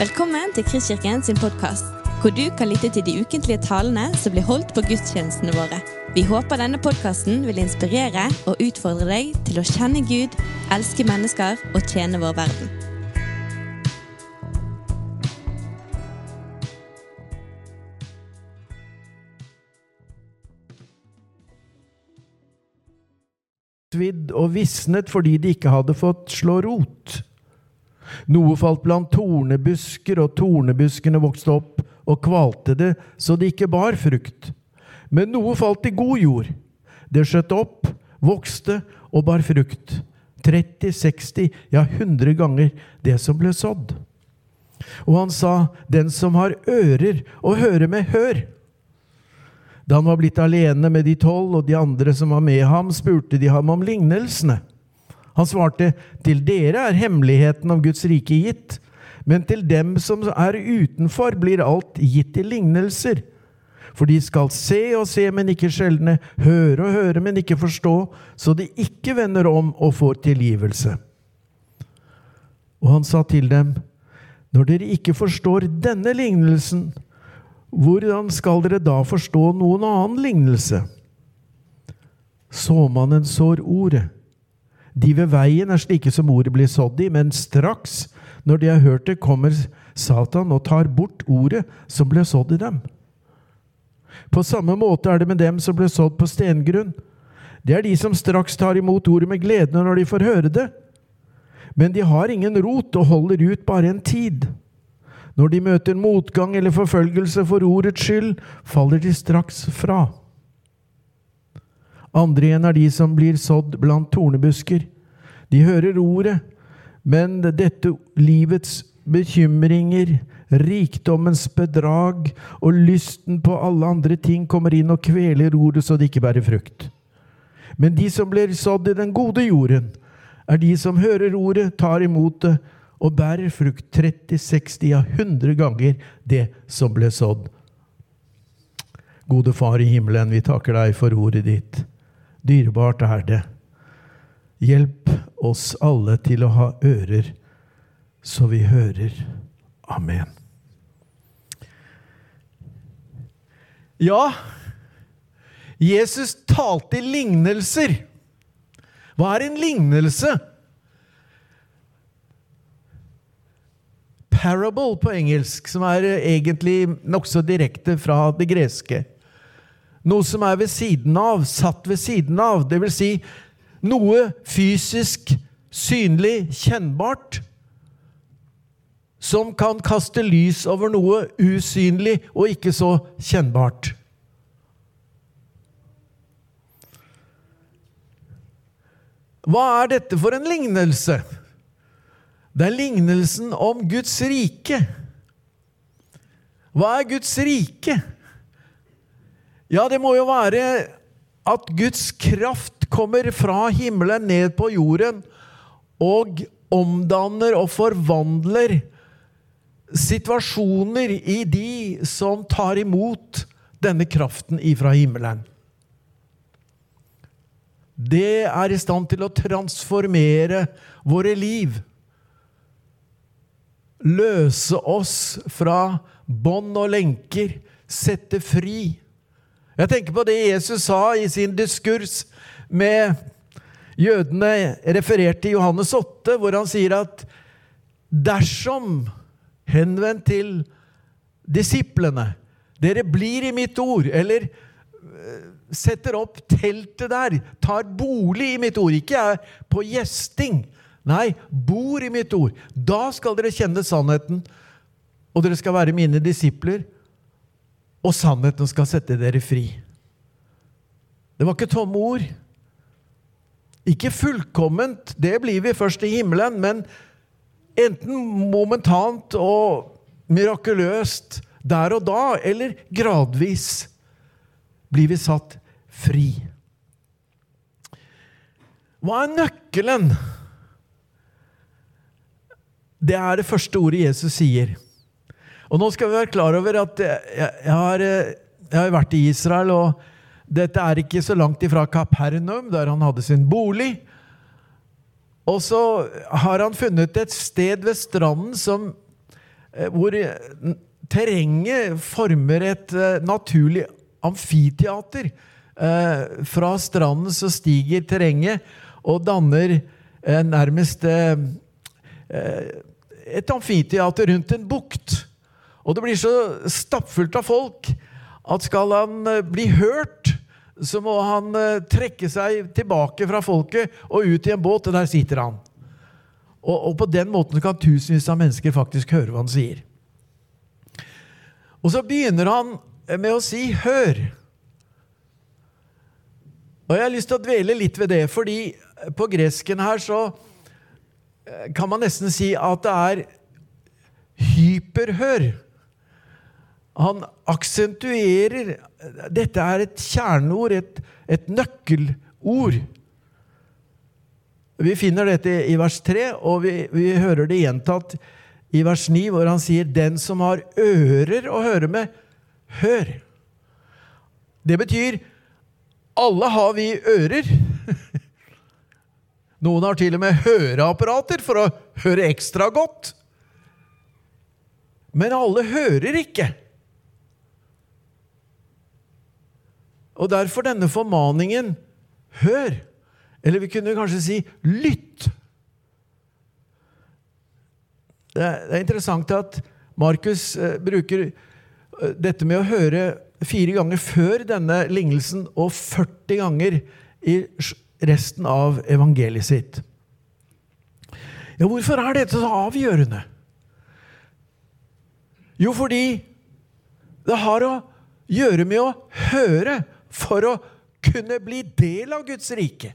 Velkommen til Kristkirken sin podkast, hvor du kan lytte til de ukentlige talene som blir holdt på gudstjenestene våre. Vi håper denne podkasten vil inspirere og utfordre deg til å kjenne Gud, elske mennesker og tjene vår verden. Svidd og visnet fordi de ikke hadde fått slå rot. Noe falt blant tornebusker, og tornebuskene vokste opp og kvalte det så det ikke bar frukt. Men noe falt i god jord. Det skjøt opp, vokste og bar frukt. 30, 60, ja 100 ganger det som ble sådd. Og han sa, Den som har ører å høre med, hør! Da han var blitt alene med de tolv og de andre som var med ham, spurte de ham om lignelsene. Han svarte, Til dere er hemmeligheten om Guds rike gitt, men til dem som er utenfor, blir alt gitt i lignelser. For de skal se og se, men ikke skjelne, høre og høre, men ikke forstå, så de ikke vender om og får tilgivelse. Og han sa til dem, Når dere ikke forstår denne lignelsen, hvordan skal dere da forstå noen annen lignelse? Såmannen sår ordet. De ved veien er slike som ordet blir sådd i, men straks, når de har hørt det, kommer Satan og tar bort ordet som ble sådd i dem. På samme måte er det med dem som ble sådd på stengrunn. Det er de som straks tar imot ordet med glede når de får høre det. Men de har ingen rot og holder ut bare en tid. Når de møter motgang eller forfølgelse for ordets skyld, faller de straks fra. Andre igjen er de som blir sådd blant tornebusker. De hører ordet, men dette livets bekymringer, rikdommens bedrag og lysten på alle andre ting kommer inn og kveler ordet så det ikke bærer frukt. Men de som blir sådd i den gode jorden, er de som hører ordet, tar imot det og bærer frukt 30, 60, ja 100 ganger det som ble sådd. Gode Far i himmelen, vi takker deg for ordet ditt. Dyrebart er det. Hjelp oss alle til å ha ører, så vi hører. Amen. Ja, Jesus talte i lignelser. Hva er en lignelse? Parable på engelsk, som er egentlig nokså direkte fra det greske. Noe som er ved siden av, satt ved siden av. Det vil si noe fysisk, synlig, kjennbart. Som kan kaste lys over noe usynlig og ikke så kjennbart. Hva er dette for en lignelse? Det er lignelsen om Guds rike. Hva er Guds rike? Ja, det må jo være at Guds kraft kommer fra himmelen ned på jorden og omdanner og forvandler situasjoner i de som tar imot denne kraften ifra himmelen. Det er i stand til å transformere våre liv. Løse oss fra bånd og lenker, sette fri. Jeg tenker på det Jesus sa i sin diskurs med jødene, referert til Johannes 8, hvor han sier at dersom henvendt til disiplene dere blir i mitt ord, eller setter opp teltet der, tar bolig i mitt ord. Ikke er på gjesting. Nei, bor i mitt ord. Da skal dere kjenne sannheten, og dere skal være mine disipler. Og sannheten skal sette dere fri. Det var ikke tomme ord. Ikke fullkomment, det blir vi først i himmelen, men enten momentant og mirakuløst der og da, eller gradvis blir vi satt fri. Hva er nøkkelen? Det er det første ordet Jesus sier. Og nå skal vi være klar over at jeg, har, jeg har vært i Israel, og dette er ikke så langt ifra Kapernaum, der han hadde sin bolig. Og så har han funnet et sted ved stranden som eh, hvor terrenget former et naturlig amfiteater. Fra stranden så stiger terrenget og danner nærmest et amfiteater rundt en bukt. Og det blir så stappfullt av folk at skal han bli hørt, så må han trekke seg tilbake fra folket og ut i en båt, og der sitter han. Og, og, på den måten kan tusenvis av mennesker faktisk høre hva han sier. Og så begynner han med å si 'hør'. Og jeg har lyst til å dvele litt ved det, fordi på gresken her så eh, kan man nesten si at det er hyperhør. Han aksentuerer Dette er et kjerneord, et, et nøkkelord vi finner dette i vers 3, og vi, vi, hører det gjentatt i vers 9, hvor han sier 'Den som har ører å høre med, hør'. Det betyr alle har vi ører. Noen har til og med høreapparater for å høre ekstra godt. Men alle hører ikke. Og derfor denne formaningen 'hør'. Eller vi kunne kanskje si 'lytt'. Det er, er interessant at Markus eh, bruker eh, dette med å høre fire ganger før denne lignelsen og 40 ganger i resten av evangeliet sitt. Ja, hvorfor er dette så avgjørende? Jo, fordi det har å gjøre med å høre for å kunne bli del av Guds rike.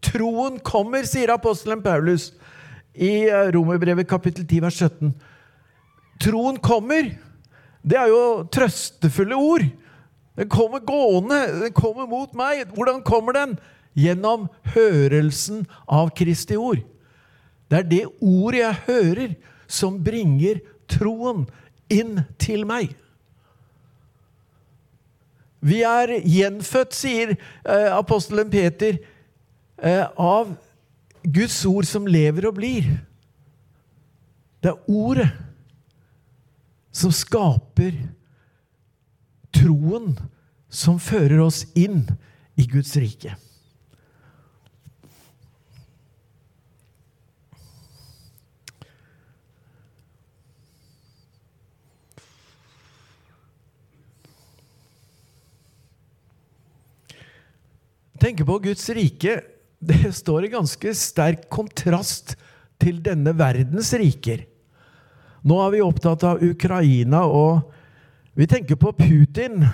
Troen kommer, sier apostelen Paulus i eh, Romerbrevet kapittel 10, vers 17. Troen kommer. Det er jo trøstefulle ord. Den kommer gående, den kommer mot meg. Hvordan kommer den? Gjennom hørelsen av Kristi ord. Det er det ordet jeg hører, som bringer troen inn til meg. Vi er gjenfødt, sier eh, apostelen Peter, Eh, av Guds ord som lever og blir. Det er ordet som skaper troen som fører oss inn i Guds rike. Tenke på Guds rike det står i ganske sterk kontrast til denne verdens riker. Nå er vi opptatt av Ukraina, og vi tenker på Putin.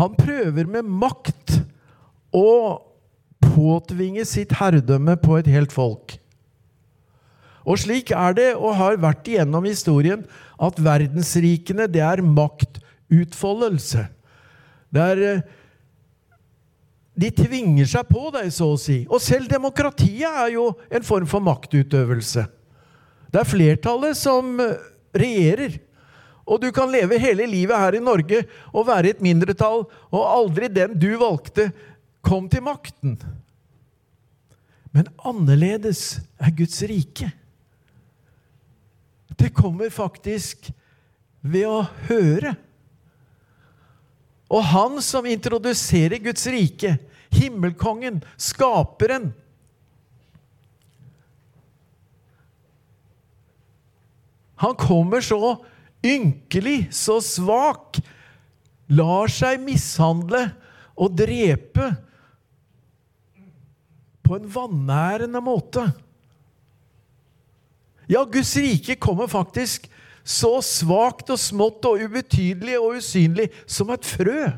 Han prøver med makt å påtvinge sitt herredømme på et helt folk. Og slik er det, og har vært igjennom historien, at verdensrikene, det er maktutfoldelse. Det er eh, de tvinger seg på deg, så å si. Og selv demokratiet er jo en form for maktutøvelse. Det er flertallet som eh, regjerer. Og du kan leve hele livet her i Norge og være et mindretall, og aldri den du valgte, kom til makten. Men annerledes er Guds rike. Det kommer faktisk ved å høre. Og han som introduserer Guds rike, himmelkongen, skaperen Han kommer så ynkelig, så svak, lar seg mishandle og drepe på en vanærende måte. Ja, Guds rike kommer faktisk så svakt og smått og ubetydelig og usynlig som et frø.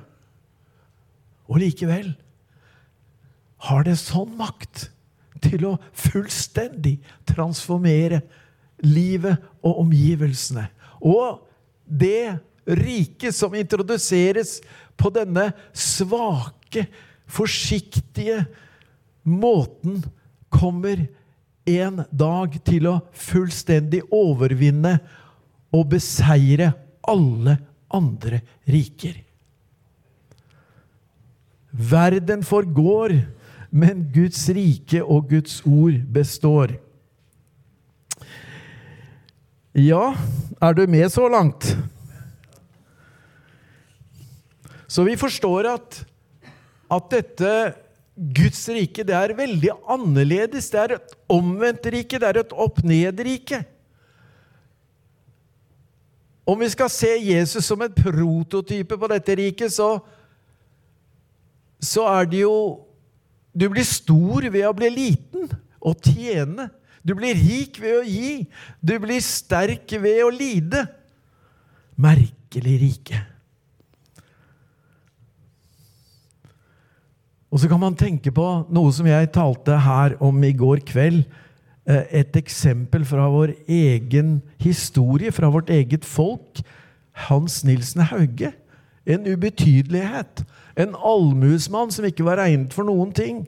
Og likevel har det sånn makt til å fullstendig transformere livet og omgivelsene. Og det riket som introduseres på denne svake, forsiktige måten, kommer en dag til å fullstendig overvinne og beseire alle andre riker. Verden forgår, men Guds rike og Guds ord består. Ja, er du med så langt? Så vi forstår at, at dette Guds rike det er veldig annerledes. Det er et omvendt rike, det er et opp-ned-rike. Om vi skal se Jesus som en prototype på dette riket, så, så er det jo Du blir stor ved å bli liten og tjene. Du blir rik ved å gi. Du blir sterk ved å lide. Merkelig rike. Og så kan man tenke på noe som jeg talte her om i går kveld. Eh, et eksempel fra vår egen historie, fra vårt eget folk. Hans Nilsen Hauge. En ubetydelighet. En allmuesmann som ikke var regnet for noen ting.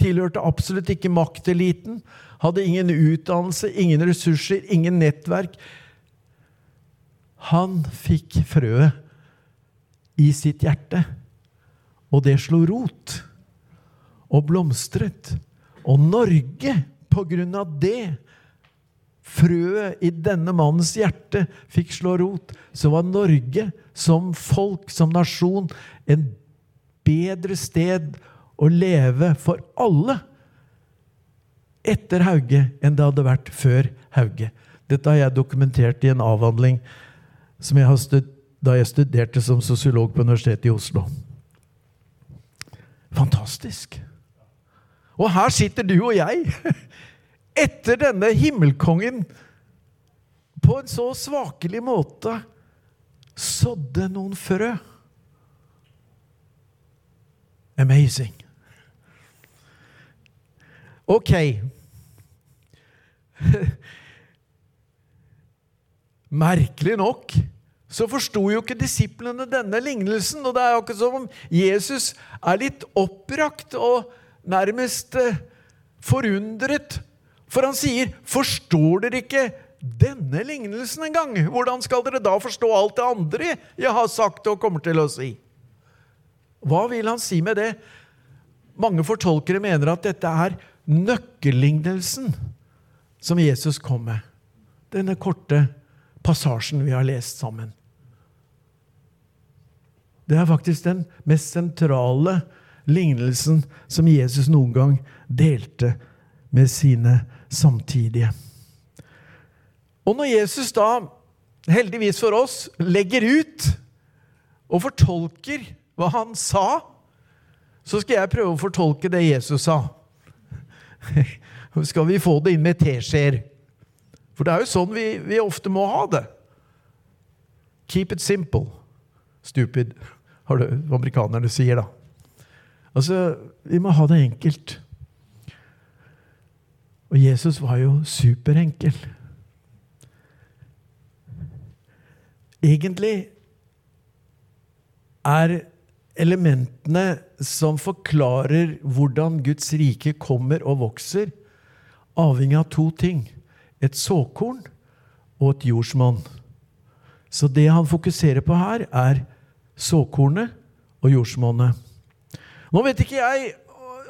Tilhørte absolutt ikke makteliten. Hadde ingen utdannelse, ingen ressurser, ingen nettverk. Han fikk frøet i sitt hjerte, og det slo rot og blomstret. Og Norge, på grunn av det, frøet i denne mannens hjerte fikk slå rot, så var Norge som folk, som nasjon, en bedre sted å leve for alle etter Hauge enn det hadde vært før Hauge. Dette har jeg dokumentert i en avhandling som jeg har da jeg studerte som sosiolog på Universitetet i Oslo. Fantastisk! Og her sitter du og jeg, etter denne himmelkongen, på en så svakelig måte sådde noen frø. Amazing. Ok. Merkelig nok så forsto jo ikke disiplene denne lignelsen. Og det er jo ikke som om Jesus er litt oppbrakt og nærmest eh, forundret. For han sier, 'Forstår dere ikke denne lignelsen engang?' 'Hvordan skal dere da forstå alt det andre jeg har sagt og kommer til å si?' Hva vil han si med det? Mange fortolkere mener at dette er nøkkellignelsen som Jesus kom med. Denne korte passasjen vi har lest sammen. Det er faktisk den mest sentrale lignelsen som Jesus noen gang delte med sine samtidige. Og når Jesus da, heldigvis for oss, legger ut og fortolker hva han sa, så skal jeg prøve å fortolke det Jesus sa. skal vi få det inn med teskjeer? For det er jo sånn vi, vi ofte må ha det. Keep it simple. Stupid, har du amerikanerne sier, da. Altså, vi må ha det enkelt. Og Jesus var jo superenkel. Egentlig er elementene som forklarer hvordan Guds rike kommer og vokser, avhengig av to ting. Et såkorn og et jordsmonn. Så det han fokuserer på her, er såkornet og jordsmonnet. Nå vet ikke jeg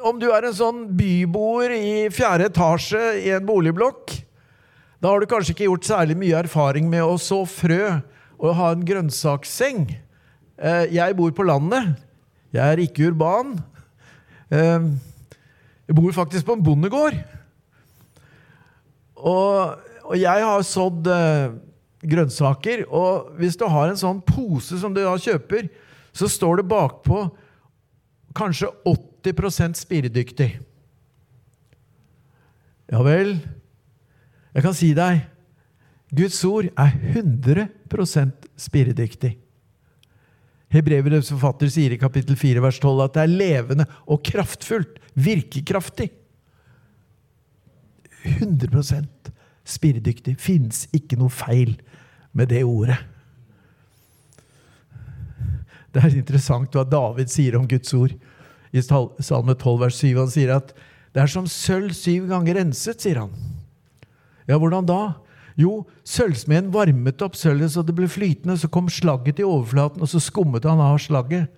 om du er en sånn byboer i fjerde etasje i en boligblokk. Da har du kanskje ikke gjort særlig mye erfaring med å så frø og ha en grønnsaksseng. Eh, jeg bor på landet. Jeg er ikke urban. Eh, jeg bor faktisk på en bondegård. Og, jeg har sådd eh, grønnsaker. Og hvis du har en sånn pose som du da kjøper, så står det bakpå kanskje 80 spiredyktig. Ja vel, jeg kan si deg Guds ord er 100% spiredyktig. Hebrevets forfatter sier i kapittel 4 vers 12 at det er levende og kraftfullt. Virkekraftig. 100% spiredyktig. Fins ikke noe feil med det ordet. Det er interessant hva David sier om Guds ord i Salme 12, vers 7. Han sier at det er som sølv syv ganger renset, sier han. Ja, hvordan da? Jo, sølvsmeden varmet opp sølvet så det ble flytende. Så kom slagget til overflaten, og så skummet han av slagget.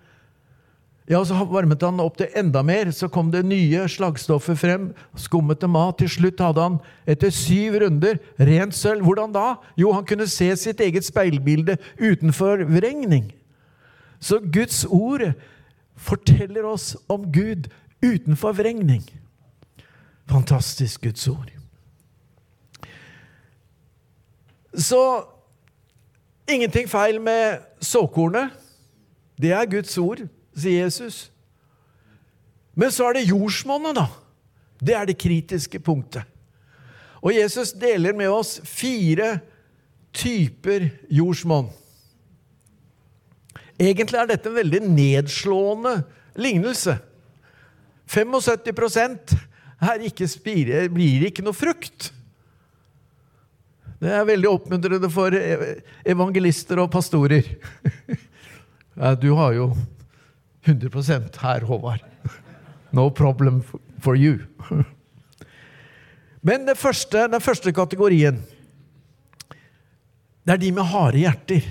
Ja, og så varmet han opp det enda mer. Så kom det nye slagstoffet frem. Skummete mat. Til slutt hadde han, etter syv runder, rent sølv. Hvordan da? Jo, han kunne se sitt eget speilbilde utenfor vrengning. Så Guds ord forteller oss om Gud utenfor vrengning. Fantastisk Guds ord. Så ingenting feil med såkornet. Det er Guds ord sier Jesus. Men så er det jordsmonnet, da. Det er det kritiske punktet. Og Jesus deler med oss fire typer jordsmonn. Egentlig er dette en veldig nedslående lignelse. 75% er ikke spire, blir ikke noe frukt. Det er veldig oppmuntrende for evangelister og pastorer. Du har jo 100% her, Håvard. No problem for you. Men den første, den første kategorien, det er de med harde hjerter.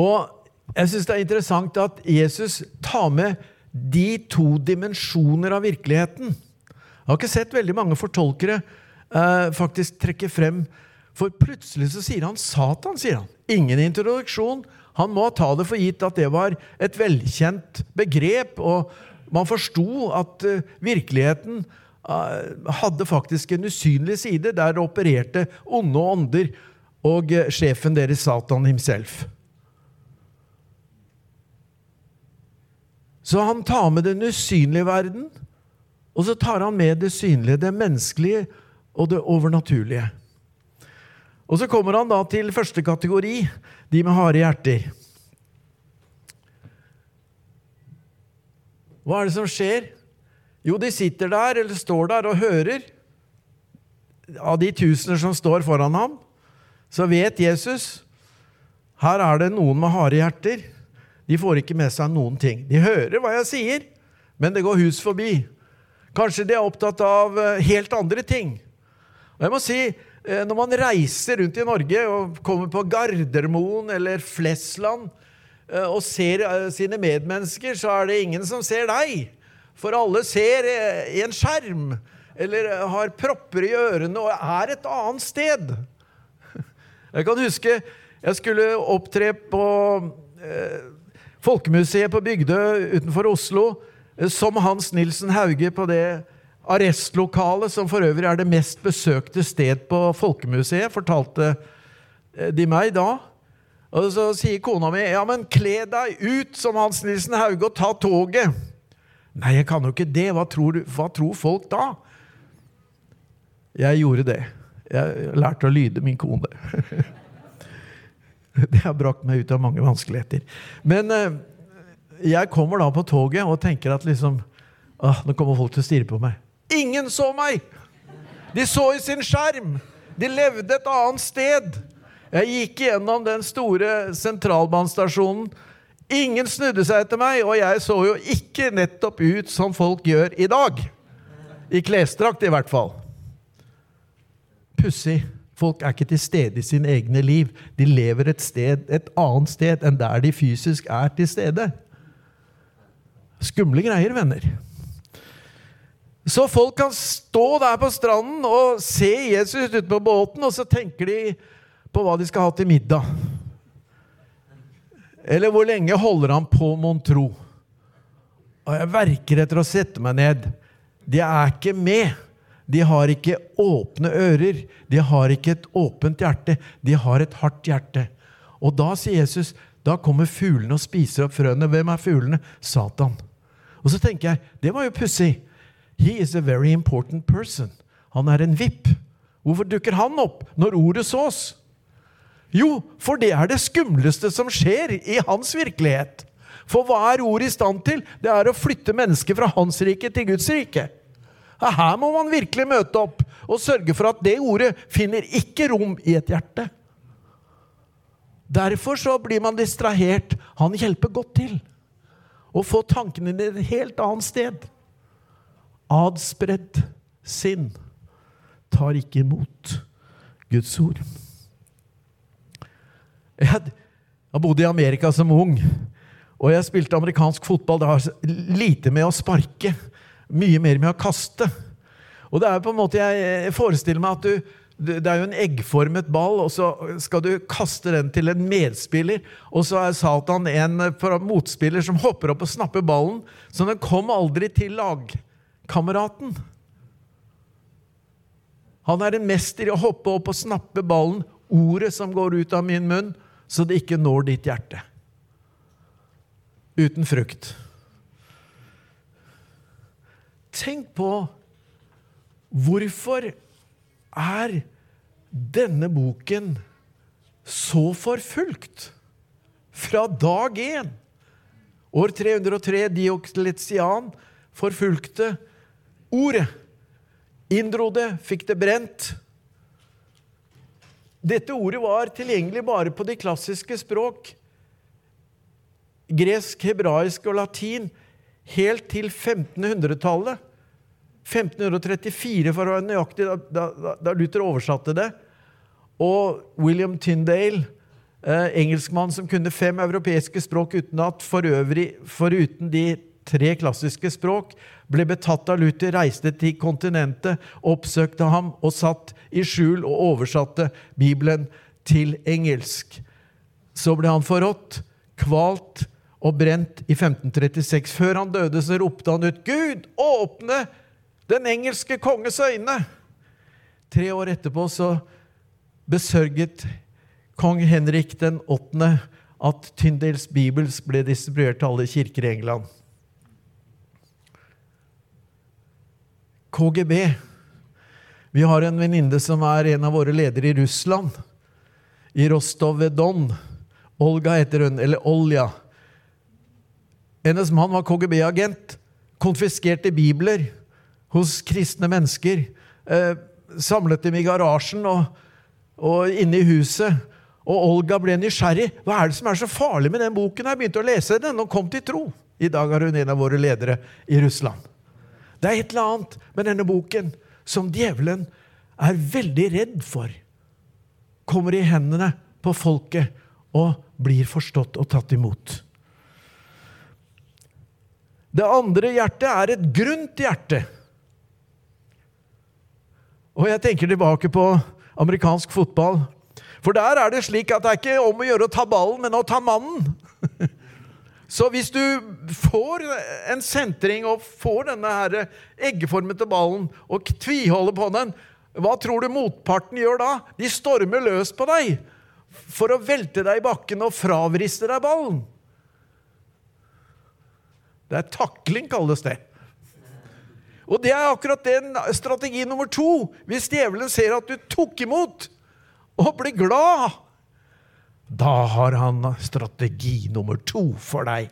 Og jeg syns det er interessant at Jesus tar med de to dimensjoner av virkeligheten. Jeg har ikke sett veldig mange fortolkere eh, faktisk trekke frem For plutselig så sier han Satan. sier han. Ingen introduksjon. Han må ta det for gitt at det var et velkjent begrep, og man forsto at uh, virkeligheten uh, hadde faktisk en usynlig side, der det opererte onde ånder og uh, sjefen deres, Satan himself. Så han tar med den usynlige verden, og så tar han med det synlige, det menneskelige og det overnaturlige. Og så kommer han da til første kategori, de med harde hjerter. Hva er det som skjer? Jo, de sitter der eller står der og hører. Av de tusener som står foran ham, så vet Jesus her er det noen med harde hjerter. De får ikke med seg noen ting. De hører hva jeg sier, men det går hus forbi. Kanskje de er opptatt av eh, helt andre ting. Og jeg må si, Eh, når man reiser rundt i Norge og kommer på Gardermoen eller Flesland eh, og ser sine medmennesker, så er det ingen som ser deg. For alle ser i en skjerm eller har propper i ørene og er et annet sted. Jeg kan huske jeg skulle opptre på Folkemuseet på Bygdø utenfor Oslo som Hans Nilsen Hauge på det Arrestlokalet, som for øvrig er det mest besøkte sted på Folkemuseet, fortalte eh, de meg da. Og så sier kona mi ja, men kle deg ut som Hans Nilsen Hauge og ta toget. Nei, jeg kan jo ikke det. Hva tror, du, hva tror folk da? Jeg gjorde det. Jeg lærte å lyde min kone. det har brakt meg ut av mange vanskeligheter. Men eh, jeg kommer da på toget og tenker at liksom ah, Nå kommer folk til å stirre på meg. Ingen så meg! De så i sin skjerm. De levde et annet sted. Jeg gikk gjennom den store sentralbanestasjonen. Ingen snudde seg etter meg, og jeg så jo ikke nettopp ut som folk gjør i dag. I klesdrakt, i hvert fall. Pussig. Folk er ikke til stede i sine egne liv. De lever et, sted, et annet sted enn der de fysisk er til stede. Skumle greier, venner. Så folk kan stå der på stranden og se Jesus ute på båten, og så tenker de på hva de skal ha til middag. Eller hvor lenge holder han på, mon tro? Og jeg verker etter å sette meg ned. De er ikke med. De har ikke åpne ører. De har ikke et åpent hjerte. De har et hardt hjerte. Og da sier Jesus da kommer fuglene og spiser opp frøene. Hvem er fuglene? Satan. Og så tenker jeg, det var jo pussig. He is a very important person. Han er en vipp. Hvorfor dukker han opp når ordet sås? Jo, for det er det skumleste som skjer i hans virkelighet. For hva er ordet i stand til? Det er å flytte mennesker fra hans rike til Guds rike. Her må man virkelig møte opp og sørge for at det ordet finner ikke rom i et hjerte. Derfor så blir man distrahert. Han hjelper godt til å få tankene i et helt annet sted adspredd sinn tar ikke imot Guds ord. Jeg, jeg bodde i Amerika som ung. Og jeg spilte amerikansk fotball. Det har lite med å sparke, mye mer med å kaste. Og det er på en måte, Jeg forestiller meg at du det er jo en eggformet ball, og så skal du kaste den til en medspiller. Og så er Satan en motspiller som hopper opp og snapper ballen, så den kom aldri til lagkameraten. Han er en mester i å hoppe opp og snappe ballen, ordet som går ut av min munn, så det ikke når ditt hjerte. Uten frukt. Tenk på hvorfor er denne boken så forfulgt fra dag én. År 303 Diokletian forfulgte ordet. Inndro det, fikk det brent. Dette ordet var tilgjengelig bare på de klassiske språk. Gresk, hebraisk og latin helt til 1500-tallet. 1534, for å være nøyaktig, da, da, da Luther oversatte det. Og William Tyndale, eh, engelskmann som kunne fem europeiske språk utenat, for øvrig, foruten de tre klassiske språk, ble betatt av Luther, reiste til kontinentet, oppsøkte ham og satt i skjul og oversatte Bibelen til engelsk. Så ble han forrådt, kvalt og brent i 1536. Før han døde, så ropte han ut 'Gud, åpne den engelske konges øyne. Tre år etterpå så besørget kong Henrik den 8. at Tyndales Bibels ble distribuert til alle kirker i England. KGB. Vi har en venninne som er en av våre ledere i Russland. I Rostov-Vedon. Olga heter hun, eller Olja. Hennes mann var KGB-agent. Konfiskerte bibler hos kristne mennesker. Eh, samlet dem i garasjen og, og inne i huset. Og Olga ble nysgjerrig. Hva er det som er så farlig med den boken? Jeg begynte å lese den og kom til tro. I dag er hun en av våre ledere i Russland. Det er et eller annet med denne boken som djevelen er veldig redd for. Kommer i hendene på folket og blir forstått og tatt imot. Det andre hjertet er et grunt hjerte. Og jeg tenker tilbake på amerikansk fotball. For der er det slik at det er ikke om å gjøre å ta ballen, men å ta mannen. Så hvis du får en sentring og får denne her eggeformete ballen og tviholder på den, hva tror du motparten gjør da? De stormer løs på deg for å velte deg i bakken og fravriste deg ballen. Det er takling, kalles det. Og det er akkurat den strategi nummer to. Hvis djevelen ser at du tok imot og blir glad, da har han strategi nummer to for deg.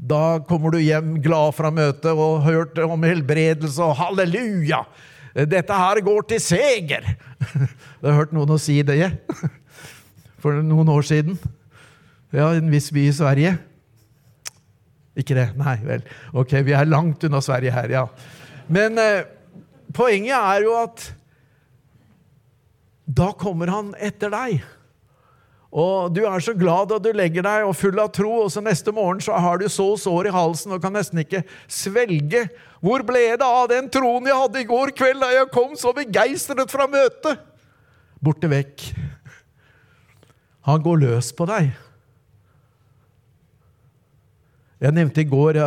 Da kommer du hjem glad fra møtet og hørt om helbredelse og halleluja! Dette her går til seger! Du har hørt noen å si det for noen år siden. Ja, i en viss by i Sverige. Ikke det? Nei vel. Ok, vi er langt unna Sverige her, ja. Men eh, poenget er jo at da kommer han etter deg. Og du er så glad da du legger deg og full av tro, og så neste morgen så har du så sår i halsen og kan nesten ikke svelge. Hvor ble det av den troen jeg hadde i går kveld da jeg kom så begeistret fra møtet? Borte vekk. Han går løs på deg. Jeg nevnte i går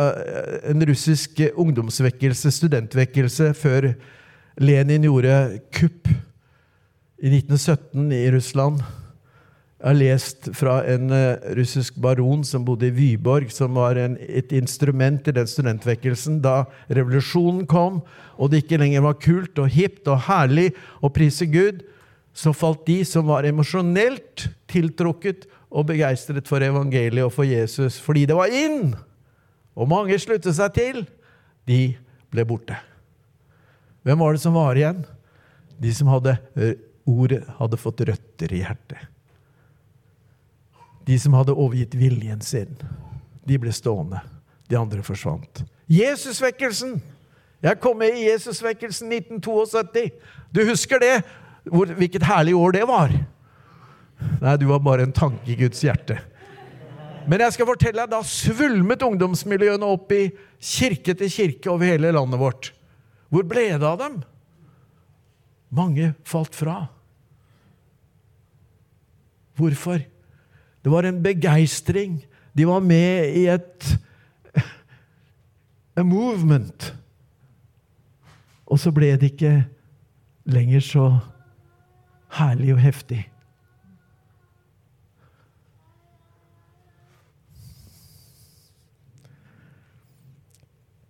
en russisk ungdomsvekkelse, studentvekkelse, før Lenin gjorde kupp i 1917 i Russland. Jeg har lest fra en eh, russisk baron som bodde i Vyborg, som var en, et instrument i den studentvekkelsen. Da revolusjonen kom, og det ikke lenger var kult og hipt og herlig å prise Gud, så falt de som var emosjonelt tiltrukket og begeistret for evangeliet og for Jesus, fordi det var inn! Og mange sluttet seg til. De ble borte. Hvem var det som var igjen? De som hadde ordet hadde fått røtter i hjertet. De som hadde overgitt viljen sin. De ble stående. De andre forsvant. Jesusvekkelsen! Jeg kom med i Jesusvekkelsen 1972. Du husker det? Hvor, hvilket herlig år det var! Nei, du var bare en tanke i Guds hjerte. Men jeg skal fortelle deg, da svulmet ungdomsmiljøene opp i kirke til kirke over hele landet vårt. Hvor ble det av dem? Mange falt fra. Hvorfor? Det var en begeistring. De var med i et a movement. Og så ble det ikke lenger så herlig og heftig.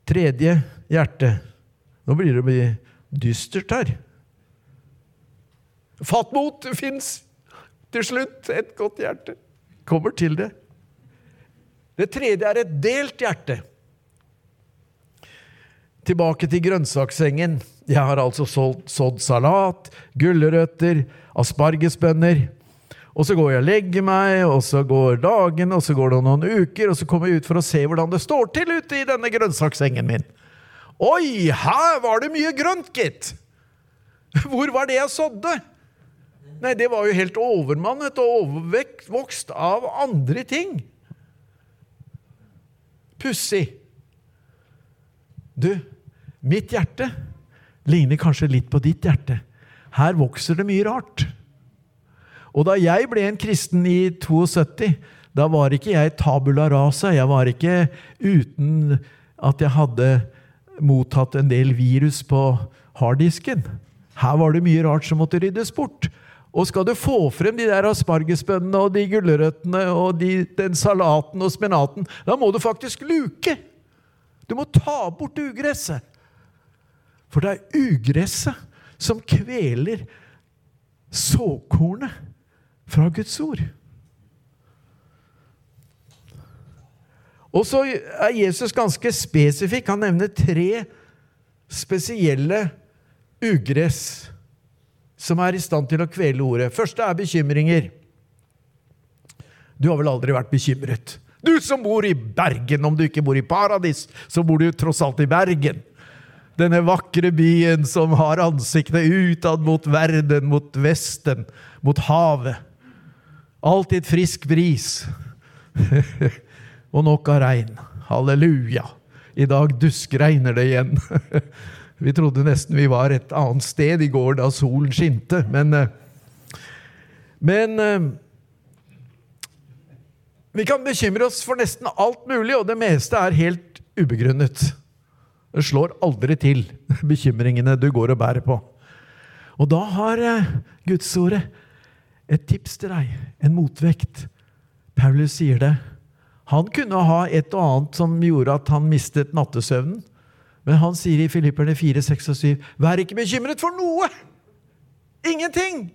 Tredje hjerte. Nå blir det dystert her. Fatt mot! Det fins til slutt et godt hjerte. Kommer til det. Det tredje er et delt hjerte. Tilbake til grønnsakssengen. Jeg har altså sådd salat, gulrøtter, aspargesbønner. Og så går jeg og legger meg, og så går dagen, og så går det noen uker, og så kommer jeg ut for å se hvordan det står til ute i denne grønnsakssengen min. Oi, her var det mye grønt, gitt! Hvor var det jeg sådde? Nei, det var jo helt overmannet og overvokst av andre ting. Pussig. Du, mitt hjerte ligner kanskje litt på ditt hjerte. Her vokser det mye rart. Og da jeg ble en kristen i 72, da var ikke jeg tabula rasa. Jeg var ikke uten at jeg hadde mottatt en del virus på harddisken. Her var det mye rart som måtte ryddes bort. Og skal du få frem de der aspargesbønnene og de gulrøttene og de, den salaten og spenaten, da må du faktisk luke. Du må ta bort ugresset. For det er ugresset som kveler såkornet fra Guds ord. Og så er Jesus ganske spesifikk. Han nevner tre spesielle ugress som er i stand til å kvele ordet. Første er bekymringer. Du har vel aldri vært bekymret? Du som bor i Bergen, om du ikke bor i paradis, så bor du tross alt i Bergen. Denne vakre byen som har ansiktet utad mot verden, mot Vesten, mot havet. Alltid frisk bris. og nok av regn. Halleluja. I dag duskregner det igjen. vi trodde nesten vi var et annet sted i går da solen skinte, men eh, Men eh, vi kan bekymre oss for nesten alt mulig, og det meste er helt ubegrunnet. Det slår aldri til, bekymringene du går og bærer på. Og da har eh, Gudsordet et tips til deg, en motvekt. Paulus sier det. Han kunne ha et og annet som gjorde at han mistet nattesøvnen. Men han sier i Filipperne 4, 6 og 7.: Vær ikke bekymret for noe! Ingenting!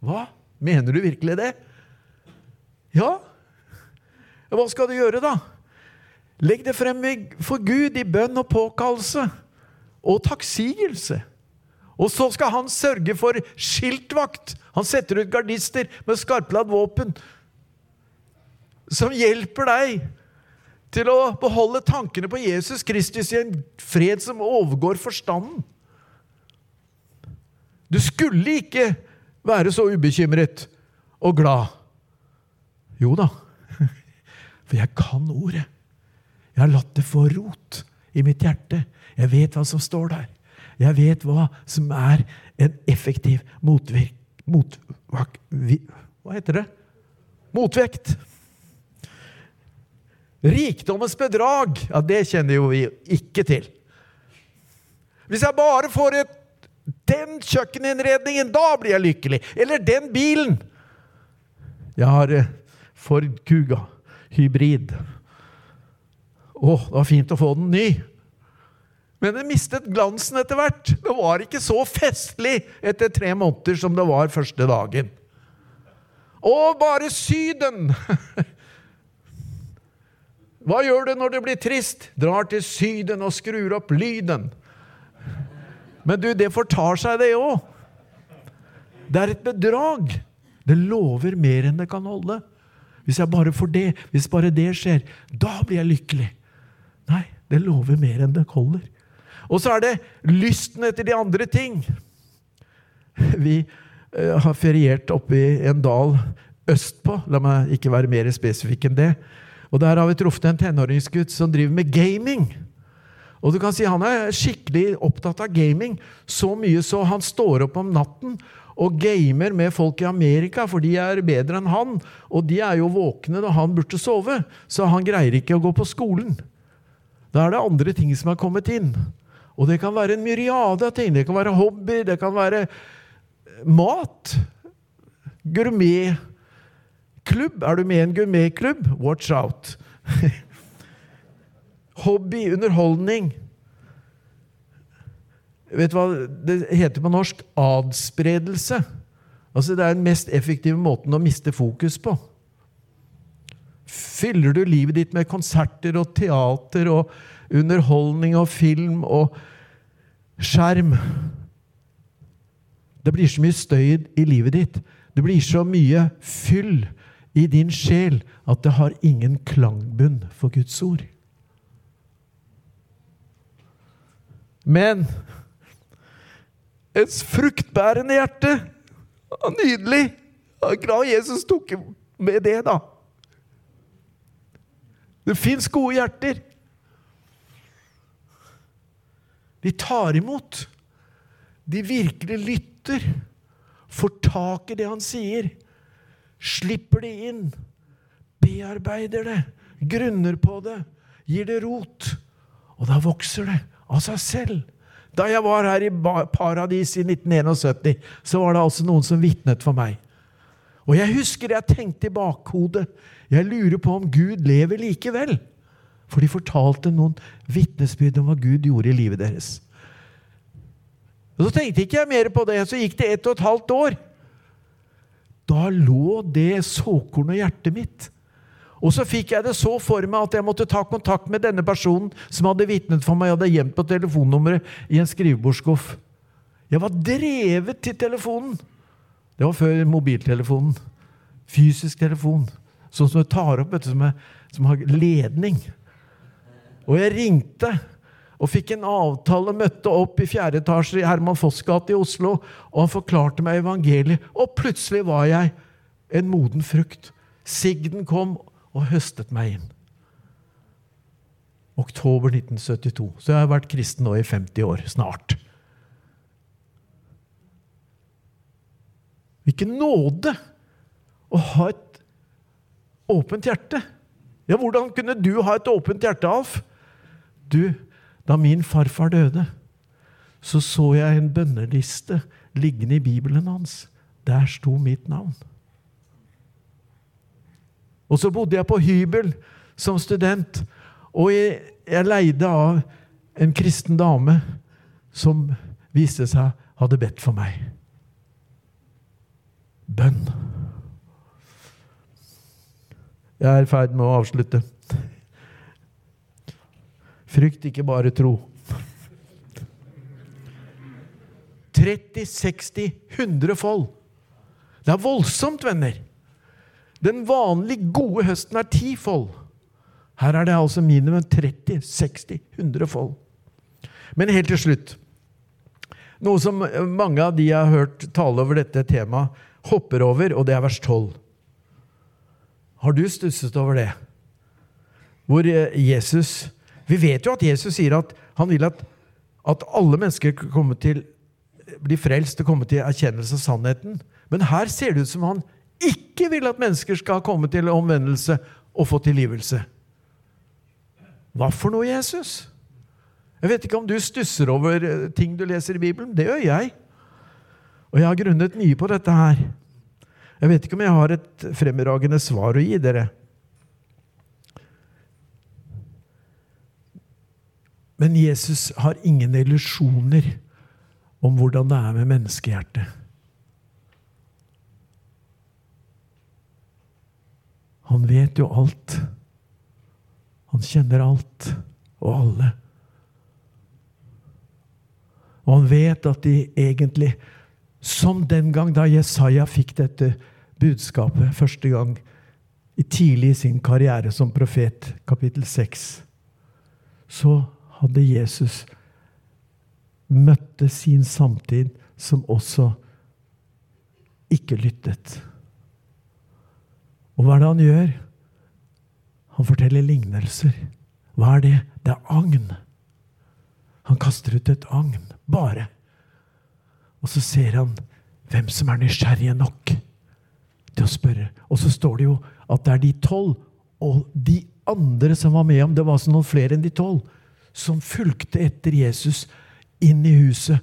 Hva? Mener du virkelig det? Ja. Hva skal du gjøre, da? Legg det frem for Gud i bønn og påkallelse og takksigelse. Og så skal han sørge for skiltvakt. Han setter ut gardister med skarpladd våpen som hjelper deg til å beholde tankene på Jesus Kristus i en fred som overgår forstanden. Du skulle ikke være så ubekymret og glad. Jo da, for jeg kan ordet. Jeg har latt det få rot i mitt hjerte. Jeg vet hva som står der. Jeg vet hva som er en effektiv motvirk... Mot, hva, heter det? Motvekt. Rikdommens bedrag, ja, det kjenner jo vi ikke til. Hvis jeg bare får et, den kjøkkeninnredningen, da blir jeg lykkelig. Eller den bilen. Jeg har eh, Ford Kuga hybrid. Å, det var fint å få den ny. Men det mistet glansen etter hvert. Det var ikke så festlig etter tre måneder som det var første dagen. Og bare Syden! Hva gjør du når det blir trist? Drar til Syden og skrur opp lyden. Men du, det fortar seg, det òg. Det er et bedrag. Det lover mer enn det kan holde. Hvis jeg bare får det, hvis bare det skjer, da blir jeg lykkelig. Nei, det lover mer enn det holder. Og så er det lysten etter de andre ting. Vi uh, har feriert oppe i en dal østpå. La meg ikke være mer spesifikk enn det. Og Der har vi truffet en tenåringsgutt som driver med gaming. Og du kan si Han er skikkelig opptatt av gaming. Så mye så han står opp om natten og gamer med folk i Amerika, for de er bedre enn han. Og de er jo våkne når han burde sove, så han greier ikke å gå på skolen. Da er det andre ting som har kommet inn. Og det kan være en myriade av ting. Det kan være hobbyer, det kan være mat. Gourmetklubb. Er du med i en gourmetklubb? Watch out. Hobby, underholdning. Vet du hva det heter på norsk? Adspredelse. Altså Det er den mest effektive måten å miste fokus på. Fyller du livet ditt med konserter og teater og underholdning og film og skjerm Det blir så mye støy i livet ditt. Det blir så mye fyll i din sjel at det har ingen klangbunn for Guds ord. Men et fruktbærende hjerte Nydelig! Jeg er glad Jesus tok med det, da. Det fins gode hjerter. De tar imot. De virkelig lytter. Får tak i det han sier. Slipper det inn. Bearbeider det. Grunner på det. Gir det rot. Og da vokser det av seg selv. Da jeg var her i Paradis i 1971, så var det altså noen som vitnet for meg. Og jeg husker jeg tenkte i bakhodet Jeg lurer på om Gud lever likevel. For de fortalte noen vitnesbyrd om hva Gud gjorde i livet deres. Og Så tenkte ikke jeg mer på det. Så gikk det ett og et halvt år. Da lå det såkornet i hjertet mitt. Og så fikk jeg det så for meg at jeg måtte ta kontakt med denne personen som hadde vitnet for meg, Jeg hadde gjemt på telefonnummeret i en skrivebordsskuff. Jeg var drevet til telefonen. Det var før mobiltelefonen. Fysisk telefon. Sånn som du tar opp, vet du, som, er, som har ledning. Og jeg ringte og fikk en avtale, møtte opp i fjerde etasje i Herman Foss gate i Oslo, og han forklarte meg evangeliet. Og plutselig var jeg en moden frukt. Sigden kom, og høstet meg inn. Oktober 1972. Så jeg har vært kristen nå i 50 år. Snart. Hvilken nåde å ha et åpent hjerte! Ja, hvordan kunne du ha et åpent hjerte, Alf? Du, da min farfar døde, så så jeg en bønneliste liggende i Bibelen hans. Der sto mitt navn. Og så bodde jeg på hybel som student. Og jeg, leide av en kristen dame som viste seg hadde bedt for meg. Bønn. Jeg er i ferd med å avslutte. Frykt ikke bare tro. 30, 60, 100 fold. Det er voldsomt, venner. Den vanlige, gode høsten er ti fold. Her er det altså minimum 30, 60, 100 fold. Men helt til slutt Noe som mange av de jeg har hørt tale over dette temaet, hopper over, og det er vers 12. Har du stusset over det? Hvor eh, Jesus Vi vet jo at Jesus sier at han vil at, at alle mennesker til, blir frelst og komme til erkjennelse av sannheten. Men her ser det ut som han ikke vil at mennesker skal komme til omvendelse og få tilgivelse. Hva for noe, Jesus? Jeg vet ikke om du stusser over eh, ting du leser i Bibelen. Det gjør jeg. Og jeg har grunnet mye på dette her. Jeg vet ikke om jeg har et fremragende svar å gi dere. Men Jesus har ingen illusjoner om hvordan det er med menneskehjertet. Han vet jo alt. Han kjenner alt og alle. Og han vet at de egentlig, som den gang da Jesaja fikk dette budskapet første gang, tidlig i sin karriere som profet, kapittel 6, så hadde Jesus møtte sin samtid, som også ikke lyttet. Og hva er det han gjør? Han forteller lignelser. Hva er det? Det er agn. Han kaster ut et agn. Bare. Og så ser han hvem som er nysgjerrige nok til å spørre. Og så står det jo at det er de tolv og de andre som var med ham, det var altså noen flere enn de tolv, som fulgte etter Jesus inn i huset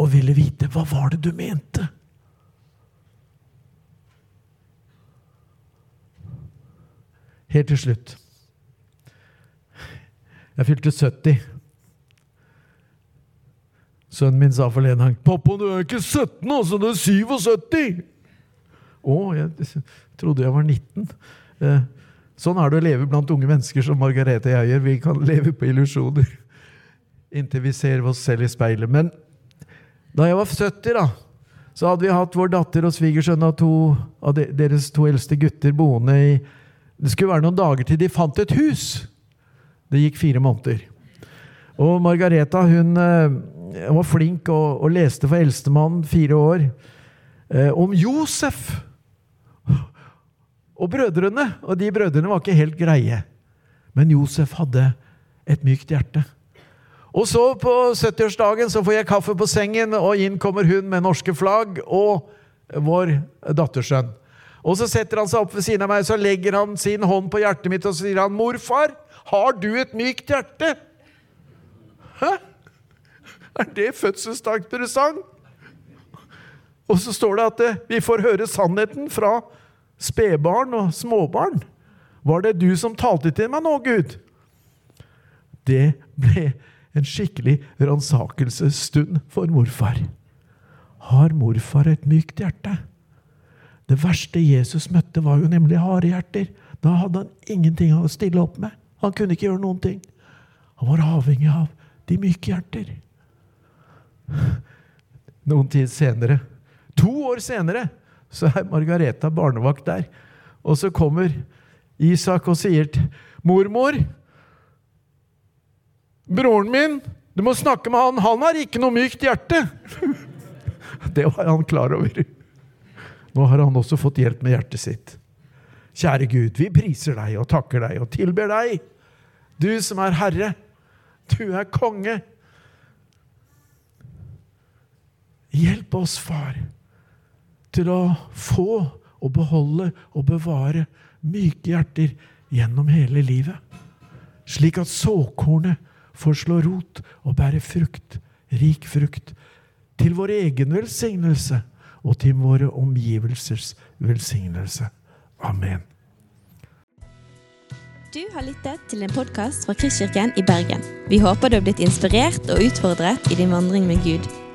og ville vite hva var det du mente. Helt til slutt. Jeg fylte 70. Sønnen min sa forleden gang 'Pappa, du er ikke 17, altså! Du er 77!' Å, jeg trodde jeg var 19. Eh, sånn er det å leve blant unge mennesker som Margarete og jeg gjør. Vi kan leve på illusjoner inntil vi ser oss selv i speilet. Men da jeg var 70, da, så hadde vi hatt vår datter og svigersønn av, to av deres to eldste gutter boende i Det skulle være noen dager til de fant et hus. Det gikk fire måneder. Og Margareta hun hun var flink og, og leste for eldstemann, fire år, eh, om Josef og brødrene. Og de brødrene var ikke helt greie. Men Josef hadde et mykt hjerte. Og så på 70-årsdagen så får jeg kaffe på sengen, og inn kommer hun med norske flagg og vår dattersønn. Og så setter han seg opp ved siden av meg, så legger han sin hånd på hjertet mitt og så sier han, 'Morfar, har du et mykt hjerte?' Hæ? Er det fødselsdagspresang? Og så står det at eh, vi får høre sannheten fra spedbarn og småbarn. Var det du som talte til meg nå, Gud? Det ble en skikkelig ransakelsesstund for morfar. Har morfar et mykt hjerte? Det verste Jesus møtte, var jo nemlig harde hjerter. Da hadde han ingenting å stille opp med. Han kunne ikke gjøre noen ting. Han var avhengig av de myke hjerter. Noen tid senere, to år senere, så er Margareta barnevakt der. Og så kommer Isak og sier til mormor Broren min, du må snakke med han. Han har ikke noe mykt hjerte. Det var han klar over. Nå har han også fått hjelp med hjertet sitt. Kjære Gud, vi priser deg og takker deg og tilber deg. Du som er Herre. Du er konge. Hjelp oss, far, til å få og beholde og bevare myke hjerter gjennom hele livet. Slik at såkornet får slå rot og bære frukt, rik frukt, til vår egen velsignelse og til våre omgivelsers velsignelse. Amen. Du har lyttet til en podkast fra Kristkirken i Bergen. Vi håper du har blitt inspirert og utfordret i din vandring med Gud.